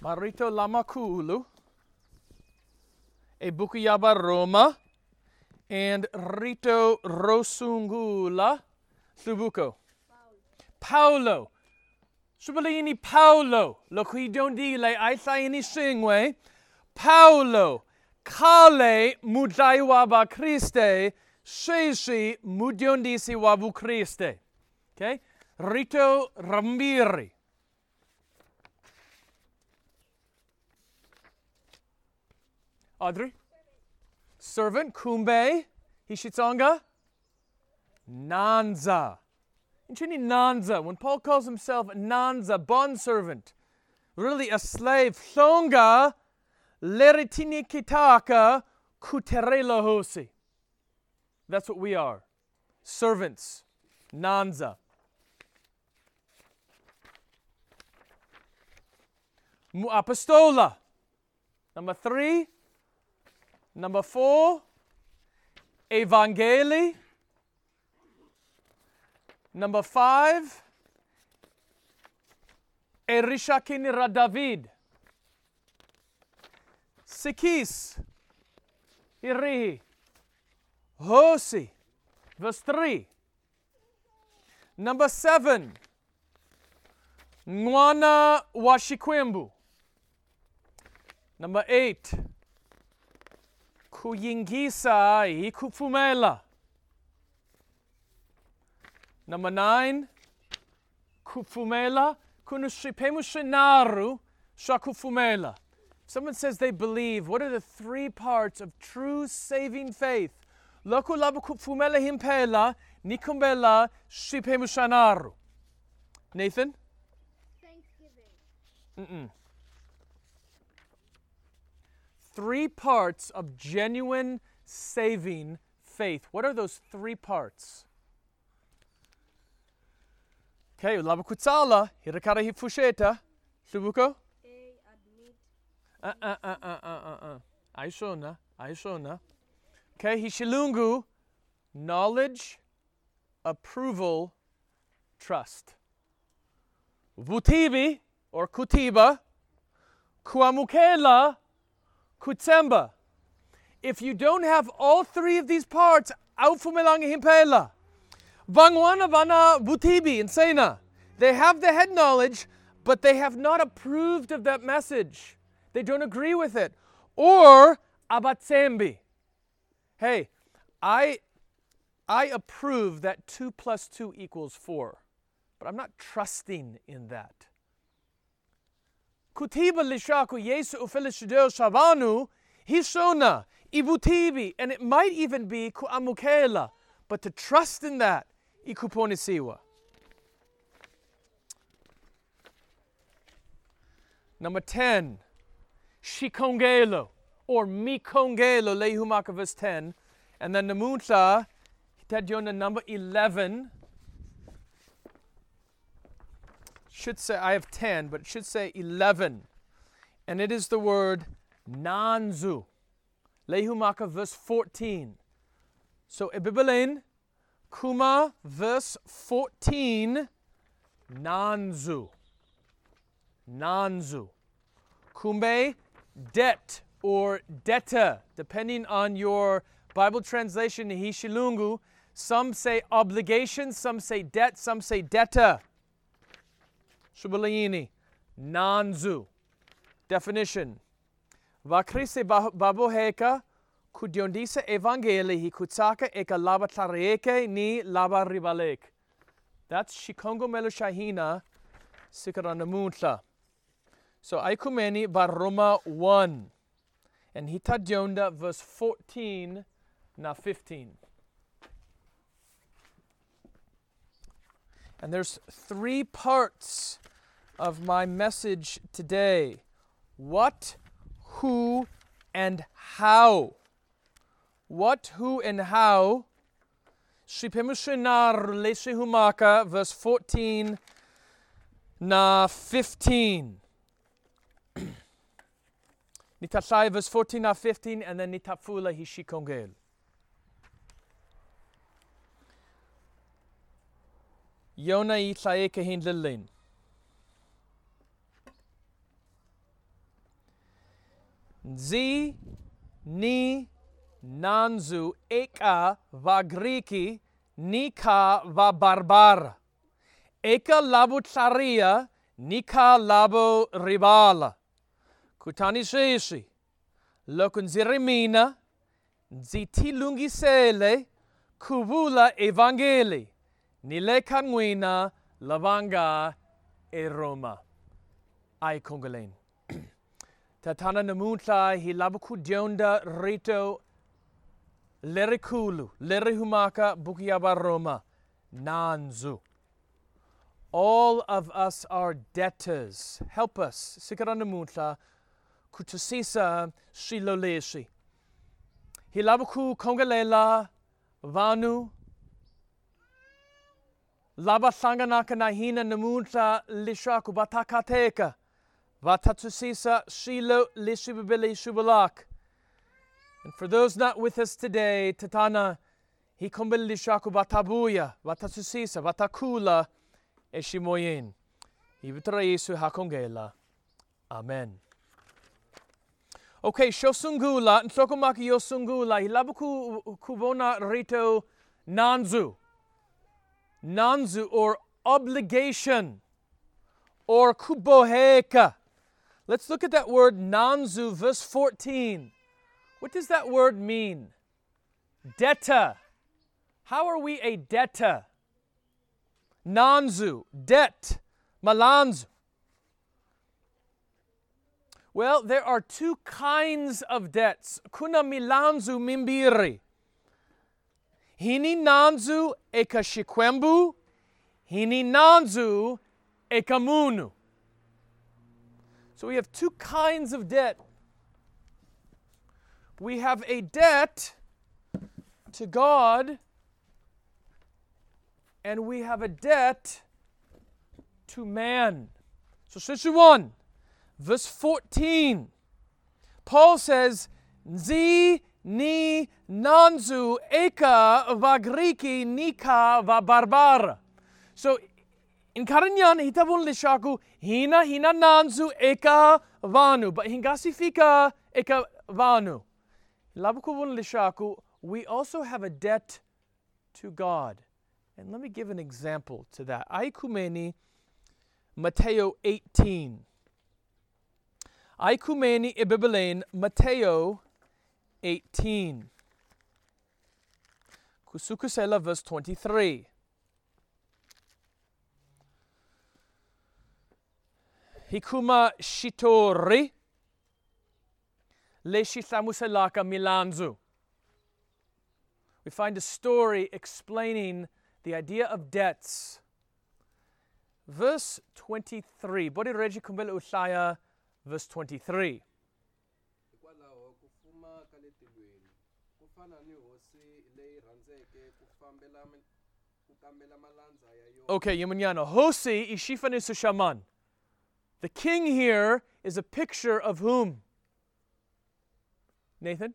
Marito Lamakulu, e Bukuyaba Roma, and Rito Rosungula Subuko. Paulo. Subalini Paulo. Lokui dondile aisaini singwe. Paulo. Kale mudaiwaba Christe. Sheshi mudiondisi wabu Christe. Okay? Rito Rambiri. Audrey? Servant, kumbe, hishitsonga, nanza. Inchini nanza, when Paul calls himself nanza, bondservant, really a slave, thonga, leritini kitaka, kuterela hosi. That's what we are. Servants, nanza. Mu apostola. Number three. Number four, Evangeli. Number five, Erishakinira David. Sikis, Irihi, Hosi. Verse 3. Number seven, Ngwana Washikwembu. Number eight, kuyingisa ikufumela. Number nine, kufumela kunushipemu shinaru shakufumela. Someone says they believe. What are the three parts of true saving faith? Loku labu kufumela himpela nikumbela shipemu shanaru. Nathan? Thanksgiving. Mm-mm. Three parts of genuine saving faith. What are those three parts? Okay, labakutsala, hirakara hifusheta. Admit. Uh uh uh uh uh uh uh. Aishona, Aishona. Okay, hishilungu, knowledge, approval, trust. Vutibi or kutiba, kuamukela, kutsemba. If you don't have all three of these parts, aufumelangi himpela. Bangwana vana butibi and sena. They have the head knowledge, but they have not approved of that message. They don't agree with it. Or abatsembi. Hey, I I approve that 2 plus 2 equals 4, but I'm not trusting in that. Kutiba lishaku Yesu ufelishideo shavanu, hishona, ibutibi, and it might even be kuamukela, but to trust in that, ikuponisiwa. Number 10, shikongelo, or mikongelo, lehumaka verse 10. And then namunta, hitadjona number 11. Should say, I have 10, but it should say 11. And it is the word nanzu. Lehumaka verse 14. So Ibibelin, Kuma verse 14, nanzu. Nanzu. Kumbe, debt or debtor, depending on your Bible translation, Hishilungu. Some say obligation, some say debt, some say debtor. Shubalayini, nanzu. Definition. Vakrise baboheka kudiondisa evangeli hi kutsaka eka laba tareke ni laba ribalek. That's Shikongo Melushahina Sikaranamuntla. So Aikumeni Baroma 1. And Hitadionda verse 14 na 15. And there's three parts of my message today. What, who, and how. What, who, and how. Shipemushinar Leshihumaka, verse 14 na 15. Nitatlai verse 14 na 15 and then nitafula hishikongel. Yona i tlae kahin lilin. Nzi ni nanzu eka va Griki nika va barbara. Eka labo tlaria nika labo ribala. Kutani sheshi. Loko nzirimina nzitilungisele kuvula evangeli nile kanwina lavanga e Roma. Ai kongalen. Tatana namunta hi labuku dionda rito lerikulu, lerihumaka bukiaba Roma, nanzu. All of us are debtors. Help us. Sikarana mutla kutusisa shiloleshi. Hilabuku kongalela vanu laba sanganaka na hina namunta lishaku batakateka vatatusisa shilo lishibibili shubalak. And for those not with us today, tatana hikombili lishaku batabuya vatatusisa vatakula eshimoyin. Ibitra Yesu hakongela. Amen. Okay, shosungula, nsokomaki yosungula, hilabuku kubona rito nanzu. Nanzu or obligation or kuboheka. Let's look at that word nanzu, verse 14. What does that word mean? Debtor. How are we a debtor? Nanzu, debt, malanzu. Well, there are two kinds of debts. Kuna milanzu mimbiri. Hini nanzu ekashikwembu, hini nanzu ekamunu. So we have two kinds of debt. We have a debt to God, and we have a debt to man. So, Shishu 1, verse 14, Paul says, Nzi ni nanzu eka va Griki nika va barbara. So, in Karinyan, hitabun lishaku, hina hina nanzu eka vanu, but hingasifika eka vanu. Labukubun lishaku, we also have a debt to God. And let me give an example to that. Aikumeni, Mateo 18. Aikumeni ibibelain, Mateo 18. Kusukusela, verse 23. Hikuma shitori, le shitlamuselaka milanzu. We find a story explaining the idea of debts. Verse 23. Bodi regi kumbele ushaya, verse 23. hikwalaho ku fuma ka le tilweni ku fana ni hosi leyi rhandzeke ku fambela mi- ku kambela malandza ya yona Okay, Yemanyana. Hosi ishifani sushaman. The king here is a picture of whom? Nathan?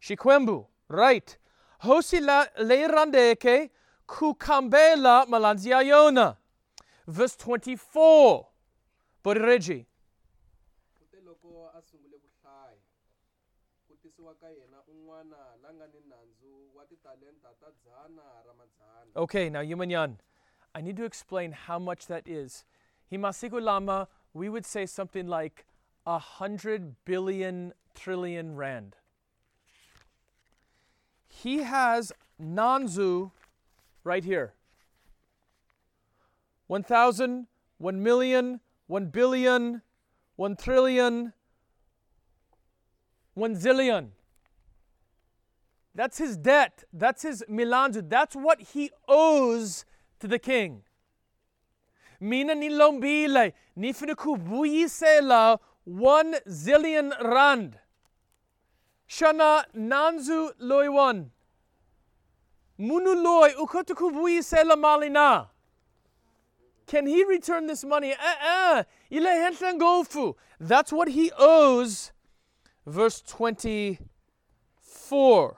Shikwembu. Right. Hosi leirandeke kukambela malanzia yona. Verse 24. Bodireji. kute loko a sungule ku hlaya ku tisiwa ka yena un'wana la nga ni nandzu wa titalenta ta dzana ra madzana Okay, now Yumanyan, I need to explain how much that is. Himasiku Lama, we would say something like a hundred billion trillion rand. He has Nanzu right here. 1,000, 1 million, 1 billion, 1 trillion, 1 zillion. That's his debt. That's his milanzu. That's what he owes to the king. Mina ni lombile, ni finiku buyisela one zillion rand. Shana nanzu loiwan. Munu loy ukotuku buyisela malina. Can he return this money? Uh-uh. Ile hentlan gofu. That's what he owes. Verse 24.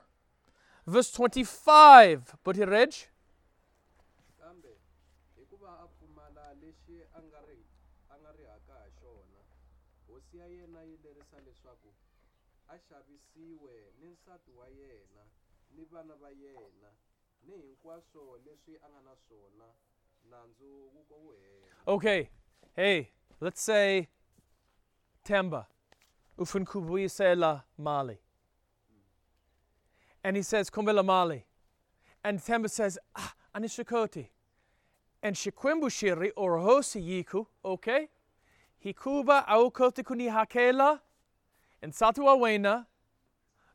Verse 25. Botirej. kambe hikuva a pfumala lexi a nga ri a nga rihaka ha xona hosi ya yena yi lerisa leswaku a xavisiwe ni nsati wa yena ni vana va yena ni hinkwaswo leswi a nga na swona nandzu wu ko wu hela Okay, hey, let's say Temba, Ufunkubuisela Mali. And he says, Kumbela Mali. And Temba says, Ah, Anishikoti. And Shikwimbushiri or Hosi Yiku, okay? Hikuba Aukoti Kuni Hakela. And Satua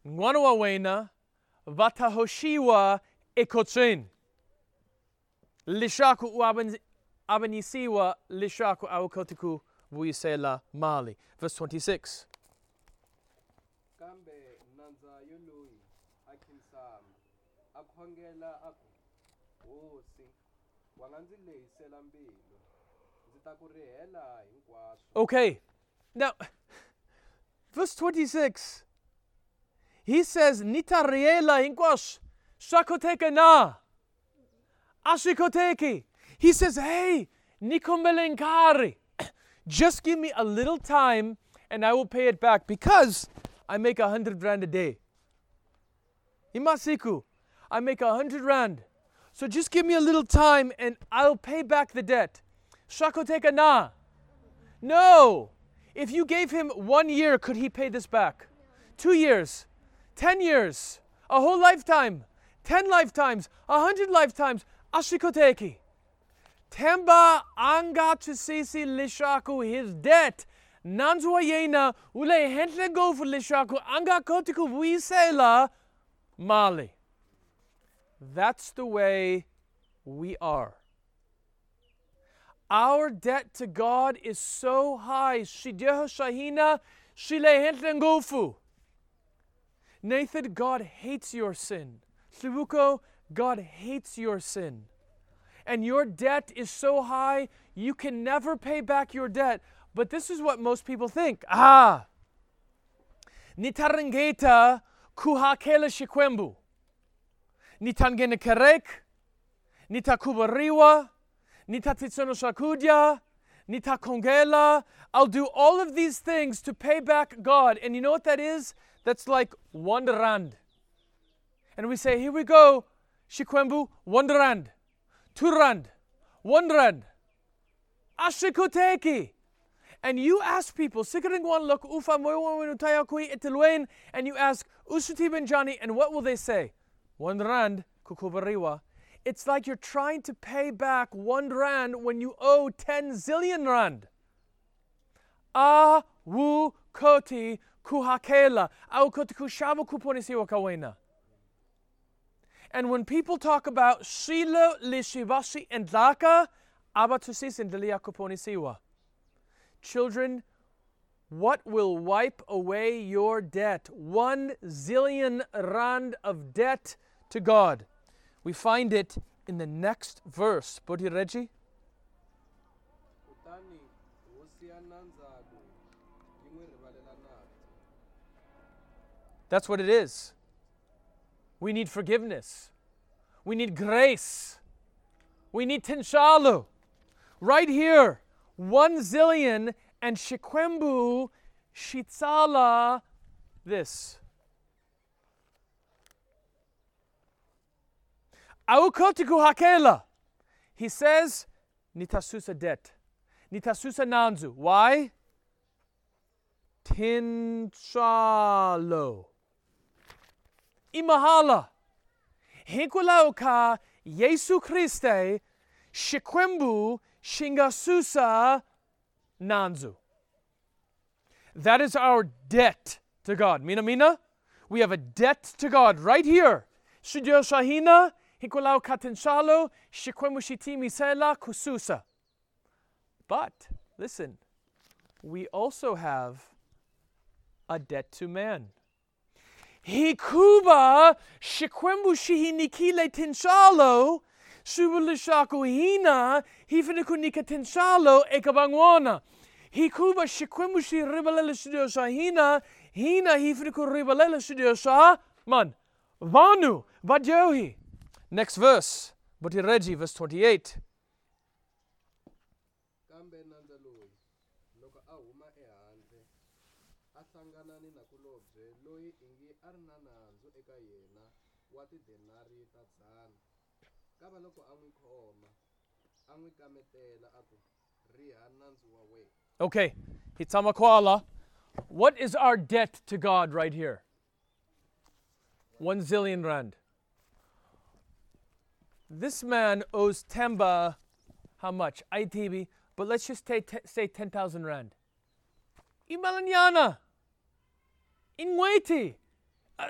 Wena. Nwanua Wena. Vatahoshiwa Ekotsin. Lishaku abanisiwa lishaku aukotiku vuisela mali. Verse 26. kambe nandza yoloyi a khinsama a khongela a ku hosi wa nga ndzi lehisela mbilu ndzi ta ku rihela hinkwaswo Okay, now, verse 26. He says, Nitariela inkwash shakoteke na. Ashikoteki. He says, hey, nikomelenkari. Just give me a little time and I will pay it back because I make a hundred rand a day. Imasiku, I make a hundred rand. So just give me a little time and I'll pay back the debt. Shakoteka na. No. If you gave him one year, could he pay this back? Two years, ten years, a whole lifetime, ten lifetimes, a hundred lifetimes. Ashikoteki. Temba anga chisisi lishaku his debt. Nanzwa yena ule hentle go for lishaku anga kotiku vuisela mali. That's the way we are. Our debt to God is so high. Shideho Shahina Shile Hentlengofu. Nathan, God hates your sin. Shibuko, God hates your sin. And your debt is so high, you can never pay back your debt. But this is what most people think. Ah, nitarengeta kuhakele shikwembu. Nitangene kerek, nitakubariwa, nitatitsono shakudya, nitakongela. I'll do all of these things to pay back God. And you know what that is? That's like one rand. And we say, here we go, shikwembu, one rand, two rand, one rand. Ashikoteki. And you ask people, Sikaringwan look ufa moyawinutayakui itilwain, and you ask Usuti Benjani, and what will they say? One rand, kukubariwa. It's like you're trying to pay back one rand when you owe 10 zillion rand. A wu koti kuhakela, au koti kushabu kuponisiwa kawena. And when people talk about Shilo Lishivashi and Daka, Abatusis and Delia Kuponisiwa. Children, what will wipe away your debt? One zillion rand of debt to God. We find it in the next verse. Bodhi Reggie? kutani hosi ya nandza loyi yi n'wi rivalela nandzu That's what it is. We need forgiveness. We need grace. We need tinshalu. Right here, one zillion and shikwembu shitsala this. Aukotiku hakela. He says, nitasusa debt. Nitasusa nanzu. Why? Tinshalo. Imahala. Hinkulao ka Yesu Christe shikwembu shingasusa nanzu. That is our debt to God. Mina mina? We have a debt to God right here. Shidio shahina, hinkulao katinshalo, shikwembu shitimi sela kususa. But, listen, we also have a debt to man. Hikuba shikwembu shihinikile tinshalo shubulishaku hina hifenikunika tinshalo ekabangwana. Hikuba shikwembu shi ribalele studio shahina hina hifeniku ribalele studio shah man. Vanu vadyohi. Next verse. Botireji verse 28. kambe nandza loyi loko a huma ehandle a hlanganani na kulobye loyi ingi a ri na nandzu eka yena wa tidenari ta dzana kava loko a n'wi khoma a n'wi kametela a ku riha nandzu wa wena Okay, Hitama Koala. What is our debt to God right here? One zillion rand. This man owes Temba how much? ITV, but let's just say, say 10,000 rand. Imalanyana. Inweti.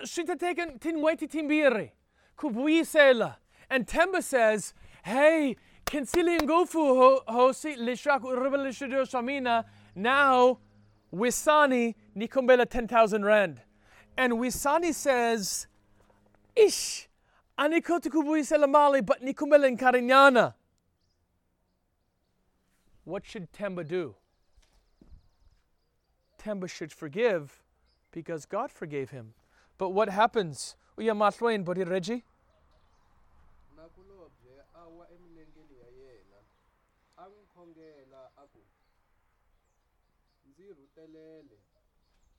Shita taken tinweti timbiri. Kubuisela. And Temba says, hey, Kensili Ngofu hosi lishaku uribalishido shamina. Now, Wisani nikumbela 10,000 rand. And Wisani says, Ish, anikoti kubuisela mali, but nikumbela in Karinyana. What should Temba do? Temba should forgive because God forgave him. But what happens? Uya matloin bodi reji? na kulobye a wa emilengeni ya yena a n'wi khongela a ku ndzi rhutelele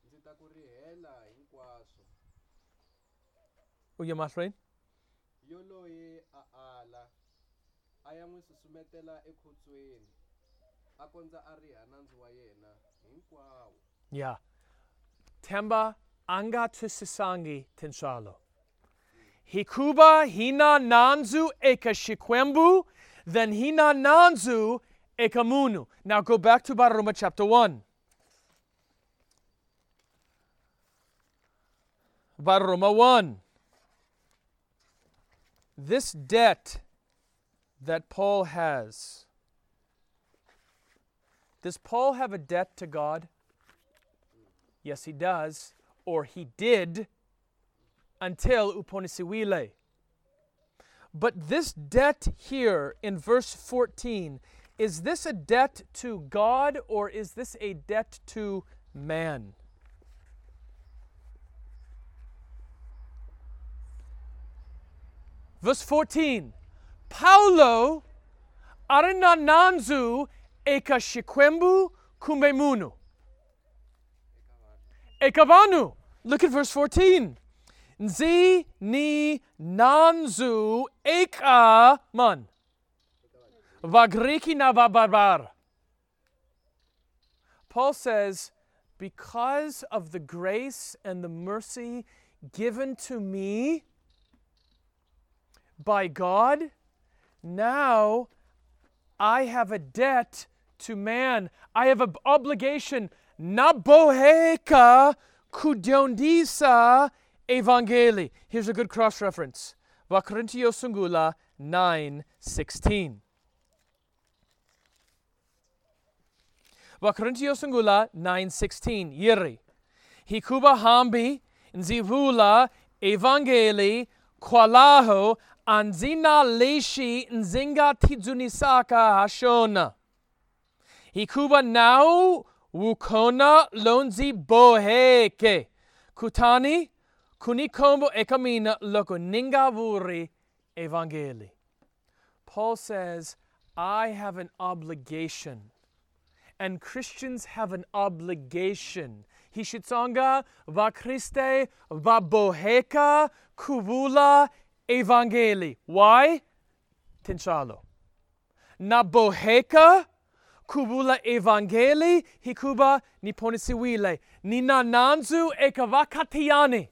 ndzi ta ku rihela hinkwaswo Uya matloin? yoloye a ala a ya n'wi susumetela ekhotsweni a kondza a riha nandzu wa yena hinkwawo Yeah. Temba anga tusisangi tinshalo. Hikuba hina nanzu eka shikwembu, then hina nanzu eka munu. Now go back to Baruma chapter 1. Baruma 1. This debt that Paul has. Does Paul have a debt to God? Yes, he does, or he did until Uponisiwile. But this debt here in verse 14, is this a debt to God or is this a debt to man? Verse 14 Paulo arinananzu eka shikwembu kumbemunu. Ekavanu. Look at verse 14. Nzi ni nanzu eka man. Vagriki na vabarbar. Paul says, because of the grace and the mercy given to me by God, now I have a debt to man. I have an obligation. Naboheka kudiondisa evangeli. Here's a good cross reference. Vakrintio Sungula 9:16. Vakrintio Sungula 9:16. Yiri. Hikuba hambi nzivula evangeli kwalaho anzina leishi nzinga tizunisaka hashona. Hikuba now wukona lonzi boheke. Kutani kunikombo ekamina loko ningavuri evangeli. Paul says, I have an obligation. And Christians have an obligation. Hishitsonga va Christe va boheka kuvula evangeli. Why? Tinshalo. Na boheka kubula evangeli hikuba niponisiwile nina nanzu ekavakatiani.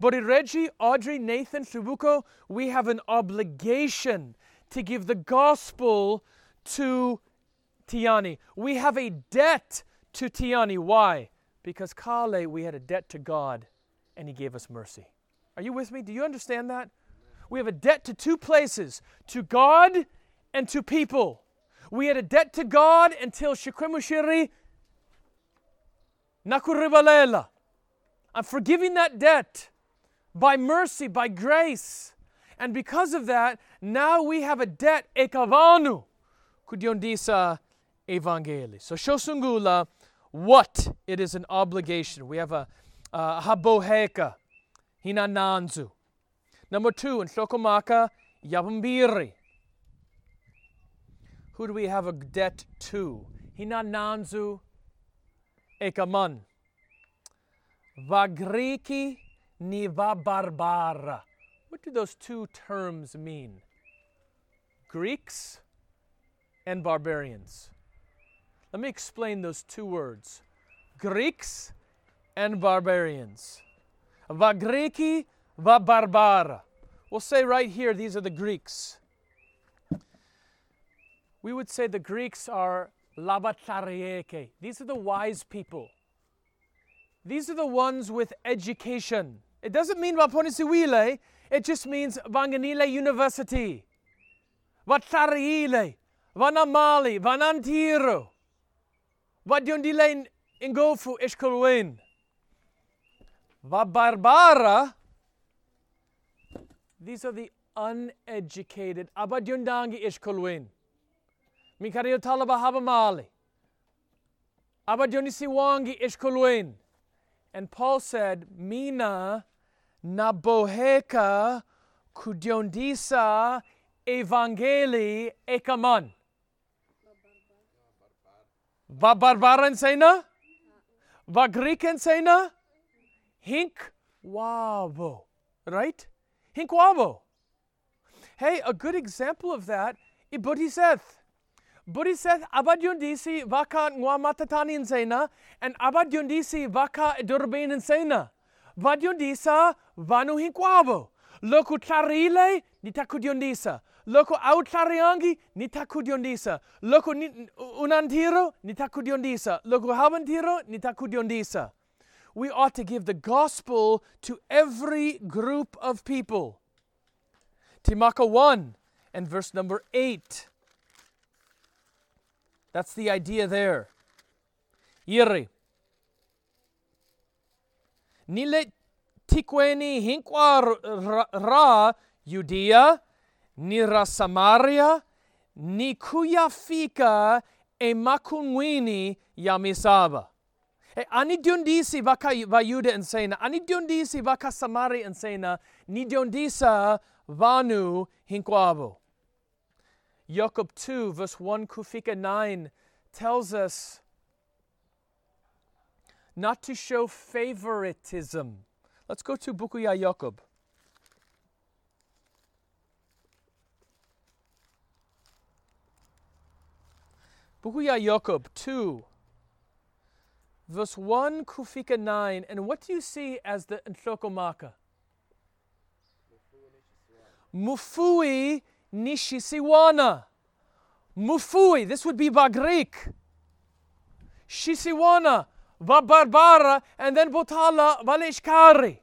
But in Reggie, Audrey, Nathan, Shubuko, we have an obligation to give the gospel to Tiani. We have a debt to Tiani. Why? Because Kale, we had a debt to God and He gave us mercy. Are you with me? Do you understand that? We have a debt to two places to God and to people. We had a debt to God until Shikwemushiri Nakuribalela. I'm forgiving that debt by mercy, by grace. And because of that, now we have a debt ekavanu kudiondisa evangeli. So shosungula, what it is an obligation. We have a uh, haboheka, hinananzu. Number two, in Shokomaka, yabambiri. Who do we have a debt to? Hinananzu ekaman. va Greki ni va barbara. What do those two terms mean? Greeks and barbarians. Let me explain those two words Greeks and barbarians. Va Greki, va barbara. We'll say right here, these are the Greeks. We would say the Greeks are labatarieke. These are the wise people. These are the ones with education. It doesn't mean Vaponisiwile, it just means Vanganile University. Vatariile, Vanamali, Vanantiro. Vadyondile Ingofu Ishkulwin. Vabarbara, these are the uneducated. Abadyondangi Ishkulwin. Mikario Talaba Habamali. Abadyonisiwangi Ishkulwin. And Paul said, Mina naboheka kudiondisa evangeli ekaman. Va barbaran sena? Va Greeken sena? Hink wabo. Right? Hink wabo. Hey, a good example of that is Bodhiseth abadyondisi vaka ngwamatatani sena and abadyondisi vaka durbain sena. Vadyondisa vanu hinkwabo. Loku tlarile nitakudyondisa. Loku autlariangi nitakudyondisa. Loku ni- unantiro nitakudyondisa. Loku habantiro nitakudyondisa. We ought to give the gospel to every group of people. Timaka 1 and verse number 8. That's the idea there. Yiri. Nile tikweni hinkwa ra, Judea, ni ra Samaria, ni kuyafika e makunwini ya misaba. E ani diondisi vaka vayuda ensena, ani diondisi vaka Samaria ensena, ni diondisa vanu hinkwabo. Jacob 2, verse 1 Kufika 9 tells us not to show favoritism. Let's go to Bukuya Jacob. Bukuya Jacob 2, verse 1 Kufika 9. And what do you see as the Ntlokomaka? Mufui Nishisiwana. Mufui, this would be Bagrik. Shisiwana, Vabarbara, and then Botala Valeshkari.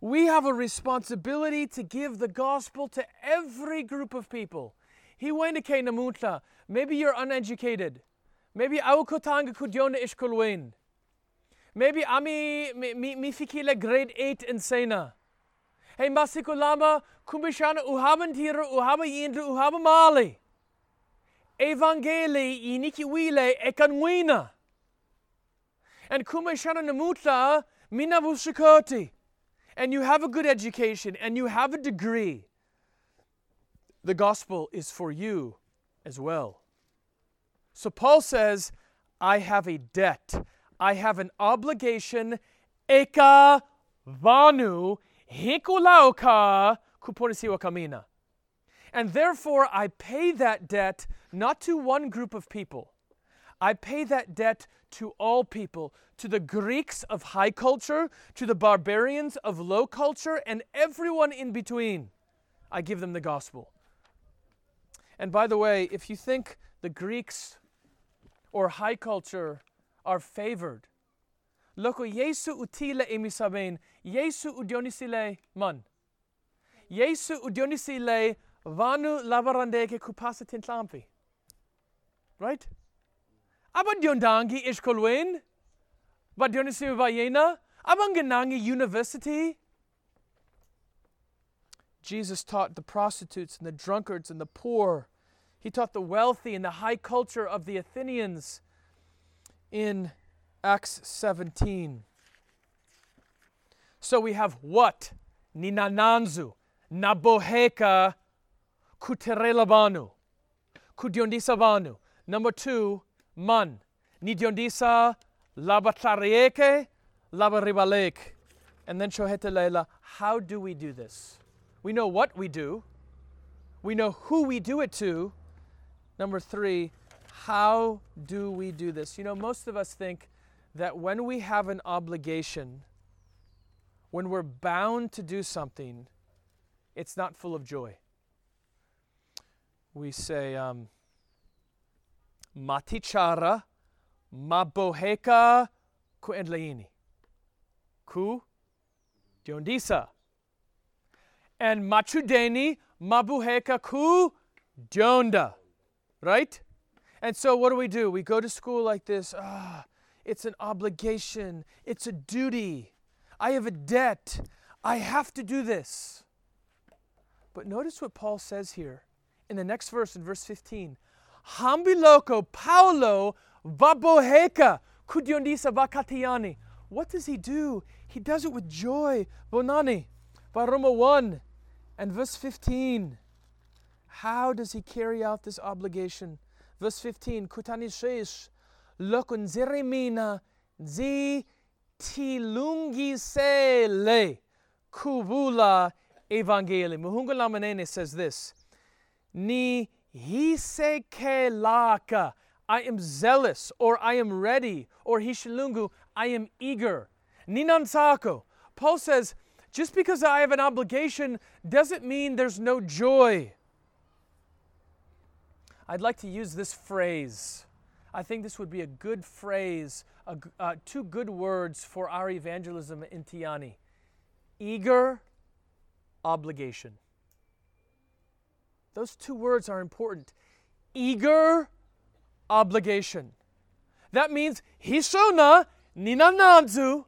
We have a responsibility to give the gospel to every group of people. He went to Namutla. Maybe you're uneducated. Maybe Aukotanga Kudyona Ishkulwain. Maybe Ami mi fikile grade 8 in Sena. Masikulama, Kumishana Uhaban Tira, Uhaba Yindra, Uhaba Mali. Evangeli inikiwile ekanwina. And Kumishana Namutla, Minavushikoti. And you have a good education and you have a degree. The gospel is for you as well. So Paul says, I have a debt. I have an obligation. Eka vanu hikulauka kuponisiwa kamina. And therefore, I pay that debt not to one group of people. I pay that debt to all people, to the Greeks of high culture, to the barbarians of low culture, and everyone in between. I give them the gospel. And by the way, if you think the Greeks or high culture are favored, loko Yesu utile emisaben, Yesu udionisile man. Yesu udionisile vanu lavarandeke kupasa tintlampi. Right? Aber diondangi ishkolwen? Ba dionisi vayena? Abanganangi university? Jesus taught the prostitutes and the drunkards and the poor. He taught the wealthy and the high culture of the Athenians in Acts 17. So we have what? Ninananzu, Naboheka, Kuterelabanu, Kudiondisavanu. Number two, Man, Nidiondisa, Labatarieke, labaribalek. And then shohete leila. How do we do this? We know what we do. We know who we do it to. Number three, how do we do this? You know, most of us think that when we have an obligation, when we're bound to do something, it's not full of joy. We say, um, Matichara maboheka ku endlaini. Ku diondisa. And machudeni mabuheka ku dionda. Right? And so what do we do? We go to school like this. Ah, it's an obligation. It's a duty. I have a debt. I have to do this. But notice what Paul says here in the next verse, in verse 15. Hambiloko Paulo vaboheka kudiondisa vakatiani. What does he do? He does it with joy. Bonani. Baroma 1 and verse 15. How does he carry out this obligation? Verse 15. Kutani shesh lokun ziremina zi tilungisele kubula evangeli. Muhunga Lamanene says this. Ni hisekelaka. I am zealous, or I am ready, or hishilungu, I am eager. Ninansako. Paul says, just because I have an obligation doesn't mean there's no joy. I'd like to use this phrase. I think this would be a good phrase, a uh, two good words for our evangelism in Tiani eager obligation. Those two words are important. Eager obligation. That means hishona ninananzu,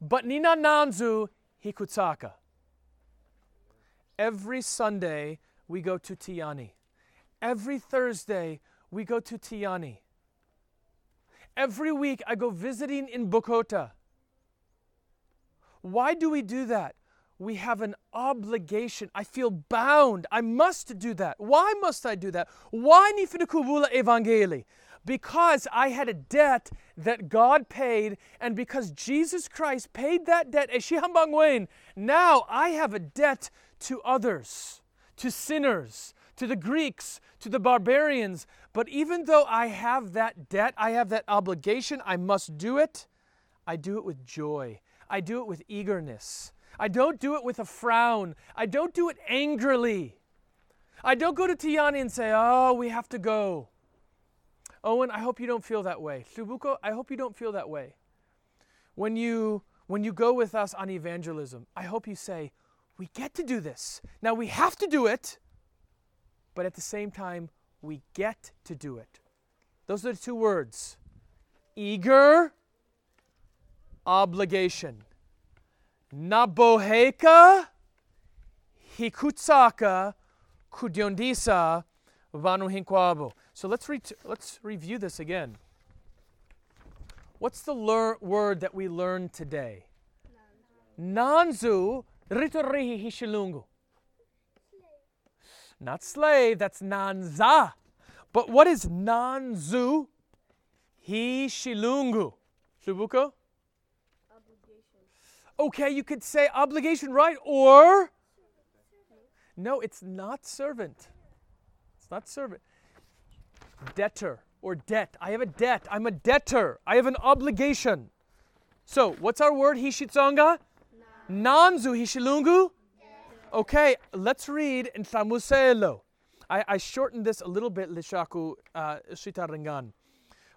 but ninananzu hikutsaka. Every Sunday we go to Tiani. Every Thursday we go to Tiani. Every week I go visiting in Bokota. Why do we do that? We have an obligation. I feel bound. I must do that. Why must I do that? Why nifinukubula evangeli? Because I had a debt that God paid, and because Jesus Christ paid that debt, Eshihambangwen, now I have a debt to others, to sinners, to the Greeks, to the barbarians. But even though I have that debt, I have that obligation, I must do it, I do it with joy. I do it with eagerness. I don't do it with a frown. I don't do it angrily. I don't go to Tiani and say, oh, we have to go. Owen, I hope you don't feel that way. Subuko, I hope you don't feel that way. When you when you go with us on evangelism, I hope you say, we get to do this. Now we have to do it, but at the same time, we get to do it. Those are the two words. Eager obligation. Naboheka hikutsaka kudiondisa vanu hinkwabo. So let's, re- let's review this again. What's the lear- word that we learned today? Nanzu ritorihi hishilungu. Not slave, that's nanza. But what is nanzu hishilungu? Subuko? Okay, you could say obligation, right? Or no, it's not servant. It's not servant. Debtor or debt. I have a debt. I'm a debtor. I have an obligation. So, what's our word? Hishitsonga? Nanzu hishilungu? Okay, let's read in Samuselo. I, I shortened this a little bit, Lishaku uh, Shitarangan.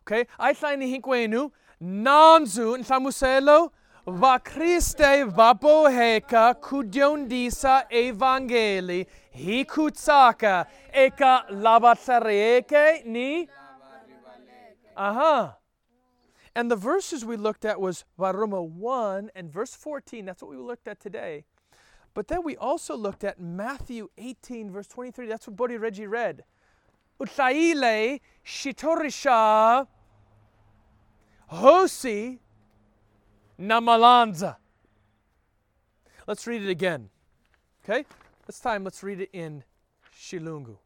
Okay, I sign hinkwenu. Nanzu in Samuselo. Va Christe vapoheka kudiondisa evangeli hikutsaka eka labatsareke ni. Uh-huh. And the verses we looked at was Varuma 1 and verse 14. That's what we looked at today. But then we also looked at Matthew 18, verse 23. That's what Bodhi Reggie read. Utsaile shitorisha hosi namalanza. Let's read it again. Okay? This time let's read it in Shilungu.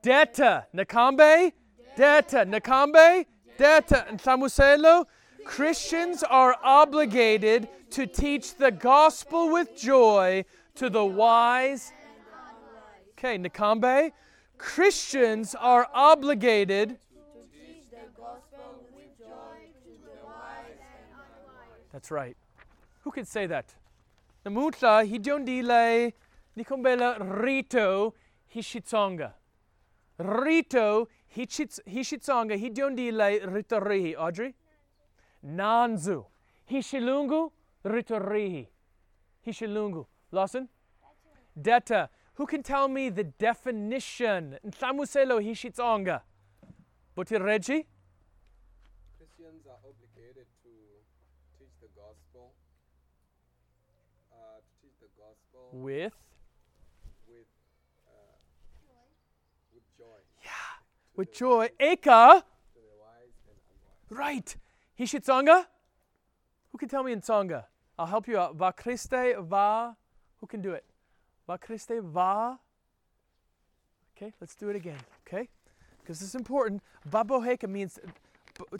Deta nakambe, deta nakambe, deta and samuselo, Christians are obligated to teach the gospel with joy to the wise. Okay, Nakambe. Christians are obligated. That's right. Who can say that? Namutla hidondile nikombela rito hishitsonga. Rito hichits- hishitsonga hidondile ritorihi. Audrey? Nanzu. Hishilungu ritorihi. Hishilungu. Lawson? Deta. Who can tell me the definition? Nhlamuselo hishitsonga. Botireji? Christians are obligated to teach the gospel, uh, to teach the gospel With with uh, with joy with joy. Eka. to Right. Hishitsonga? Who can tell me in Tsonga? I'll help you out. Va Christe va. Who can do it? Va Christe va. Okay, let's do it again. Okay? Because this is important. Baboheka means,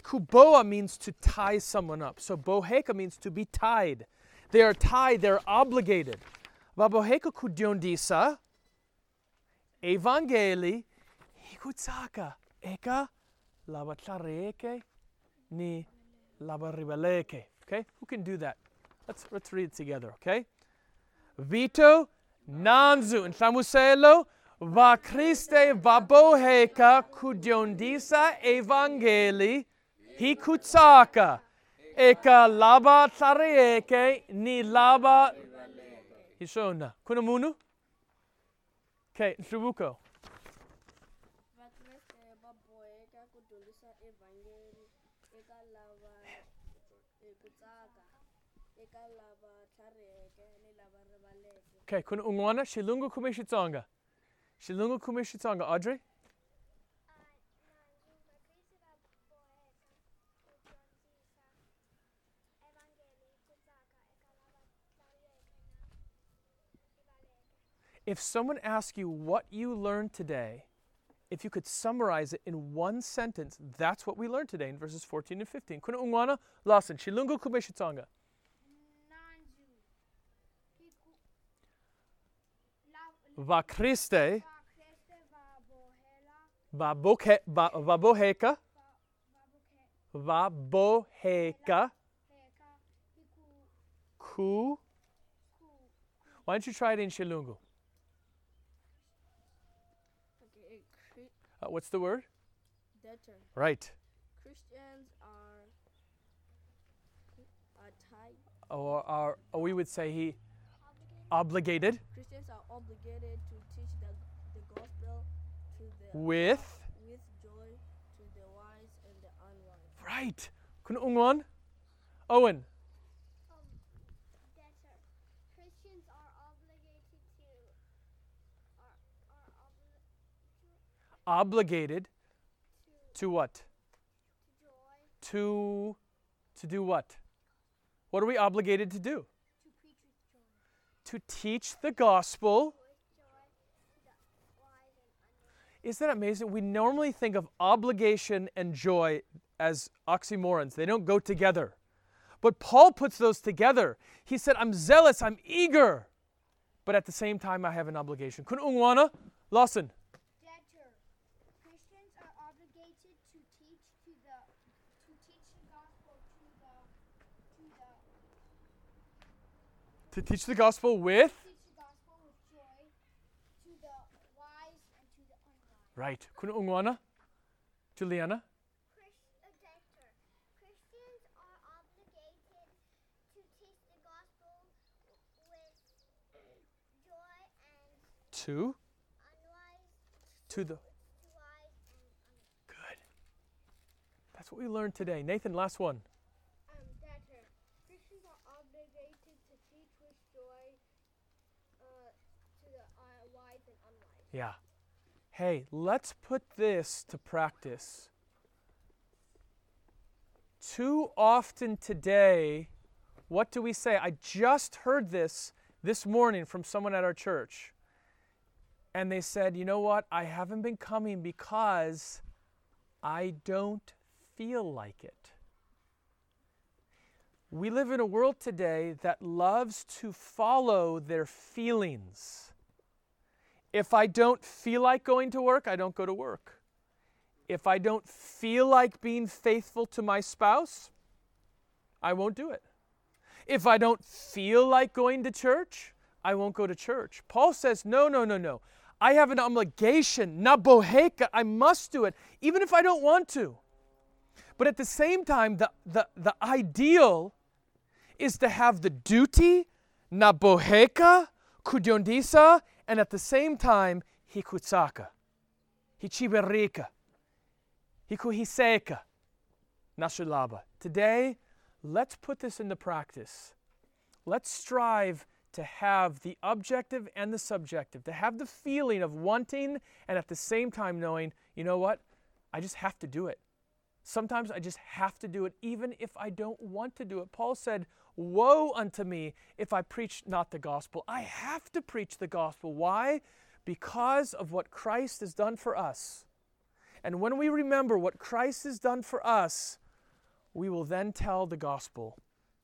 kuboa means to tie someone up. So boheka means to be tied. They are tied, they're obligated. Baboheka kudiondisa. Evangeli. Hikutsaka. Eka. Labatlareke. Ni labaribaleke. Okay? Who can do that? Let's, let's read it together, okay? Vito nanzu nhlamuselo va Christe vaboheka kudiondisa evangeli hikutsaka eka laba tlarieke ni laba hishona. Kuna munu? Okay, Nhlubuko. vakreste va boheka ku dyondzisa evhangeli eka lava eh, ku tsaka eka lava tlhariheke ni lava rivaleke Okay, kuna ungwana shilungu kumishitsonga. Shilungu kumishitsonga. Audrey? If someone asks you what you learned today, if you could summarize it in one sentence, that's what we learned today in verses 14 and 15. Kuna ungwana lasan shilungu kumishitsonga. nanzu hiku Va Christe va bohela va boheka va boheka ku. Why don't you try it in shilungu? okay Uh, what's the word? debtor Right. christians are are tied Or, or, or we would say he obligated christians are obligated to teach the, the gospel to the with. with joy to the wise and the unwise Right. Kun ungwan? Owen. are obligated to are, are obli- Obligated to what? to joy, To to do what? What are we obligated to do? to preach with joy, To teach the gospel. Isn't that amazing? We normally think of obligation and joy as oxymorons. They don't go together. But Paul puts those together. He said, I'm zealous, I'm eager, but at the same time, I have an obligation. Kun ungwana? Lawson. Debtor. Christians are obligated to teach to the to teach the gospel to the to the To teach the gospel with? the gospel with joy to the wise and to the unwise. Right. Kun ungwana? Juliana? Christ, debtor. Christians are obligated to teach the gospel with joy and To? the. to wise and unwise. Good. That's what we learned today. Nathan, last one. Um, debtor. Christians are obligated to teach with joy uh, to the uh, wise and unwise. Yeah. Hey, let's put this to practice. Too often today, what do we say? I just heard this this morning from someone at our church. And they said, you know what? I haven't been coming because I don't feel like it. We live in a world today that loves to follow their feelings. If I don't feel like going to work, I don't go to work. If I don't feel like being faithful to my spouse, I won't do it. If I don't feel like going to church, I won't go to church. Paul says, no, no, no, no. I have an obligation, naboheka. I must do it, even if I don't want to. But at the same time, the, the, the ideal is to have the duty, naboheka, kudyondisa, and at the same time, hikutsaka, hichiberika, hikuhiseka, nasulaba. Today, let's put this into practice. Let's strive to have the objective and the subjective, to have the feeling of wanting and at the same time knowing, you know what? I just have to do it. Sometimes I just have to do it, even if I don't want to do it. Paul said, Woe unto me if I preach not the gospel. I have to preach the gospel. Why? Because of what Christ has done for us. And when we remember what Christ has done for us, we will then tell the gospel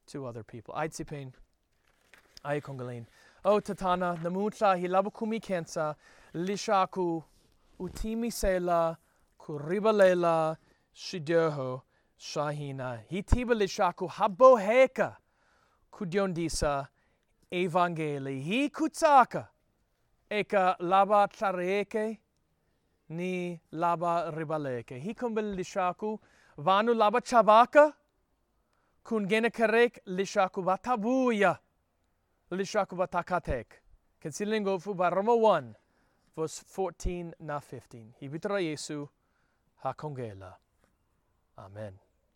to other people. Aitsipain. Ai kongalin. O tatana namutla hilabukumi kensa lishaku utimi sela kuribalela shideho shahina hitiba lishaku haboheka kudyondisa evangeli hi kutsaka. Eka laba tlareke ni laba ribaleke. Hi kumbel lishaku vanu laba chavaka kun gene karek lishaku batabuya lishaku batakatek considering fu baroma 1 verse 14 na 15 hibitra yesu ha kongela amen.